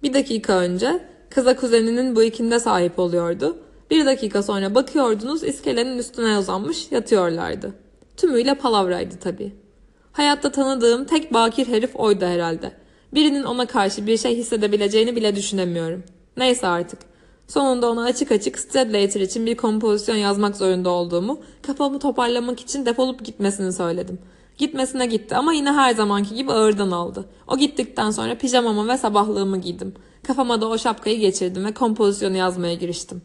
Bir dakika önce kıza kuzeninin bu ikinde sahip oluyordu. Bir dakika sonra bakıyordunuz iskelenin üstüne uzanmış yatıyorlardı. Tümüyle palavraydı tabii. Hayatta tanıdığım tek bakir herif oydu herhalde. Birinin ona karşı bir şey hissedebileceğini bile düşünemiyorum. Neyse artık. Sonunda ona açık açık Stradlater için bir kompozisyon yazmak zorunda olduğumu, kafamı toparlamak için defolup gitmesini söyledim. Gitmesine gitti ama yine her zamanki gibi ağırdan aldı. O gittikten sonra pijamamı ve sabahlığımı giydim. Kafama da o şapkayı geçirdim ve kompozisyonu yazmaya giriştim.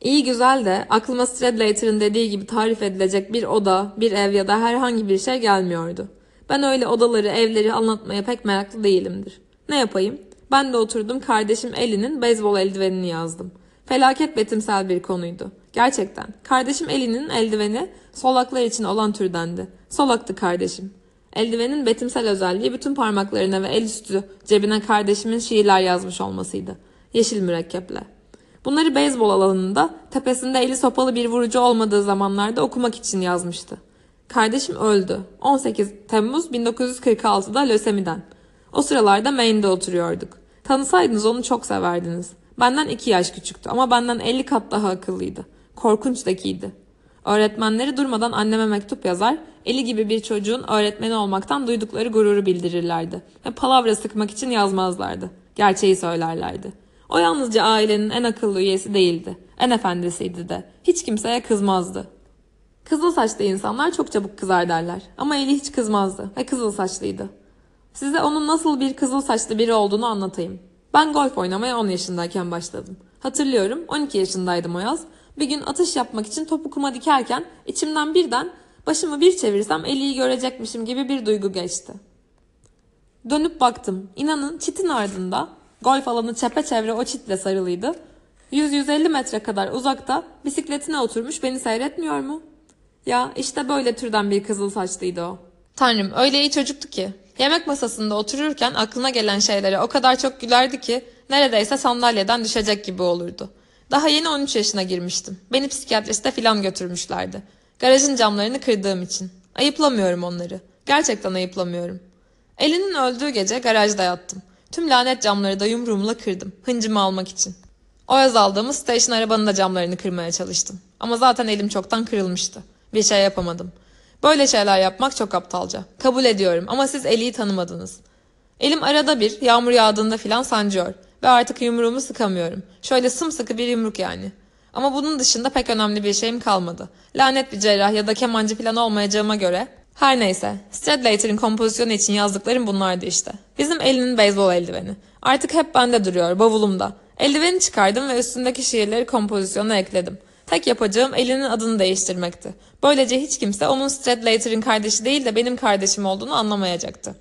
İyi güzel de aklıma Stradlater'ın dediği gibi tarif edilecek bir oda, bir ev ya da herhangi bir şey gelmiyordu. Ben öyle odaları, evleri anlatmaya pek meraklı değilimdir. Ne yapayım? Ben de oturdum kardeşim Eli'nin beyzbol eldivenini yazdım. Felaket betimsel bir konuydu. Gerçekten. Kardeşim Eli'nin eldiveni solaklar için olan türdendi. Solaktı kardeşim. Eldivenin betimsel özelliği bütün parmaklarına ve el üstü cebine kardeşimin şiirler yazmış olmasıydı. Yeşil mürekkeple. Bunları beyzbol alanında tepesinde eli sopalı bir vurucu olmadığı zamanlarda okumak için yazmıştı. Kardeşim öldü. 18 Temmuz 1946'da lösemiden. O sıralarda Maine'de oturuyorduk. Tanısaydınız onu çok severdiniz. Benden iki yaş küçüktü ama benden 50 kat daha akıllıydı. Korkunç zekiydi. Öğretmenleri durmadan anneme mektup yazar, eli gibi bir çocuğun öğretmeni olmaktan duydukları gururu bildirirlerdi. Ve palavra sıkmak için yazmazlardı. Gerçeği söylerlerdi. O yalnızca ailenin en akıllı üyesi değildi. En efendisiydi de. Hiç kimseye kızmazdı. Kızıl saçlı insanlar çok çabuk kızar derler. Ama Eli hiç kızmazdı ve kızıl saçlıydı. Size onun nasıl bir kızıl saçlı biri olduğunu anlatayım. Ben golf oynamaya 10 yaşındayken başladım. Hatırlıyorum 12 yaşındaydım o yaz. Bir gün atış yapmak için topu kuma dikerken içimden birden başımı bir çevirsem Eli'yi görecekmişim gibi bir duygu geçti. Dönüp baktım. İnanın çitin ardında golf alanı çepeçevre o çitle sarılıydı. 100-150 metre kadar uzakta bisikletine oturmuş beni seyretmiyor mu? Ya işte böyle türden bir kızıl saçlıydı o. Tanrım öyle iyi çocuktu ki. Yemek masasında otururken aklına gelen şeylere o kadar çok gülerdi ki neredeyse sandalyeden düşecek gibi olurdu. Daha yeni 13 yaşına girmiştim. Beni psikiyatriste filan götürmüşlerdi. Garajın camlarını kırdığım için. Ayıplamıyorum onları. Gerçekten ayıplamıyorum. Elinin öldüğü gece garajda yattım. Tüm lanet camları da yumruğumla kırdım. Hıncımı almak için. O yaz aldığımız station arabanın da camlarını kırmaya çalıştım. Ama zaten elim çoktan kırılmıştı. Bir şey yapamadım. Böyle şeyler yapmak çok aptalca. Kabul ediyorum ama siz Eli'yi tanımadınız. Elim arada bir yağmur yağdığında filan sancıyor. Ve artık yumruğumu sıkamıyorum. Şöyle sımsıkı bir yumruk yani. Ama bunun dışında pek önemli bir şeyim kalmadı. Lanet bir cerrah ya da kemancı falan olmayacağıma göre. Her neyse. Stradlater'ın kompozisyonu için yazdıklarım bunlardı işte. Bizim elinin beyzbol eldiveni. Artık hep bende duruyor, bavulumda. Eldiveni çıkardım ve üstündeki şiirleri kompozisyona ekledim. Tek yapacağım elinin adını değiştirmekti. Böylece hiç kimse onun Stradlater'ın kardeşi değil de benim kardeşim olduğunu anlamayacaktı.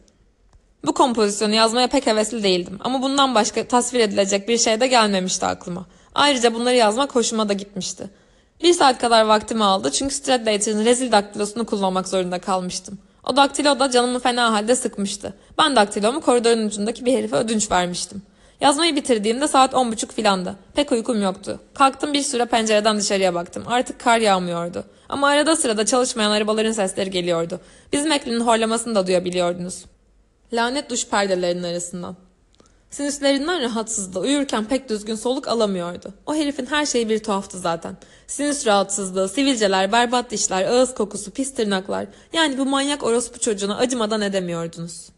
Bu kompozisyonu yazmaya pek hevesli değildim ama bundan başka tasvir edilecek bir şey de gelmemişti aklıma. Ayrıca bunları yazmak hoşuma da gitmişti. Bir saat kadar vaktimi aldı çünkü Stradlater'ın rezil daktilosunu kullanmak zorunda kalmıştım. O daktilo da canımı fena halde sıkmıştı. Ben daktilomu koridorun ucundaki bir herife ödünç vermiştim. Yazmayı bitirdiğimde saat on buçuk filandı. Pek uykum yoktu. Kalktım bir süre pencereden dışarıya baktım. Artık kar yağmıyordu. Ama arada sırada çalışmayan arabaların sesleri geliyordu. Bizim Eklin'in horlamasını da duyabiliyordunuz. Lanet duş perdelerinin arasından. Sinüslerinden rahatsızdı. Uyurken pek düzgün soluk alamıyordu. O herifin her şeyi bir tuhaftı zaten. Sinüs rahatsızlığı, sivilceler, berbat dişler, ağız kokusu, pis tırnaklar. Yani bu manyak orospu çocuğuna acımadan edemiyordunuz.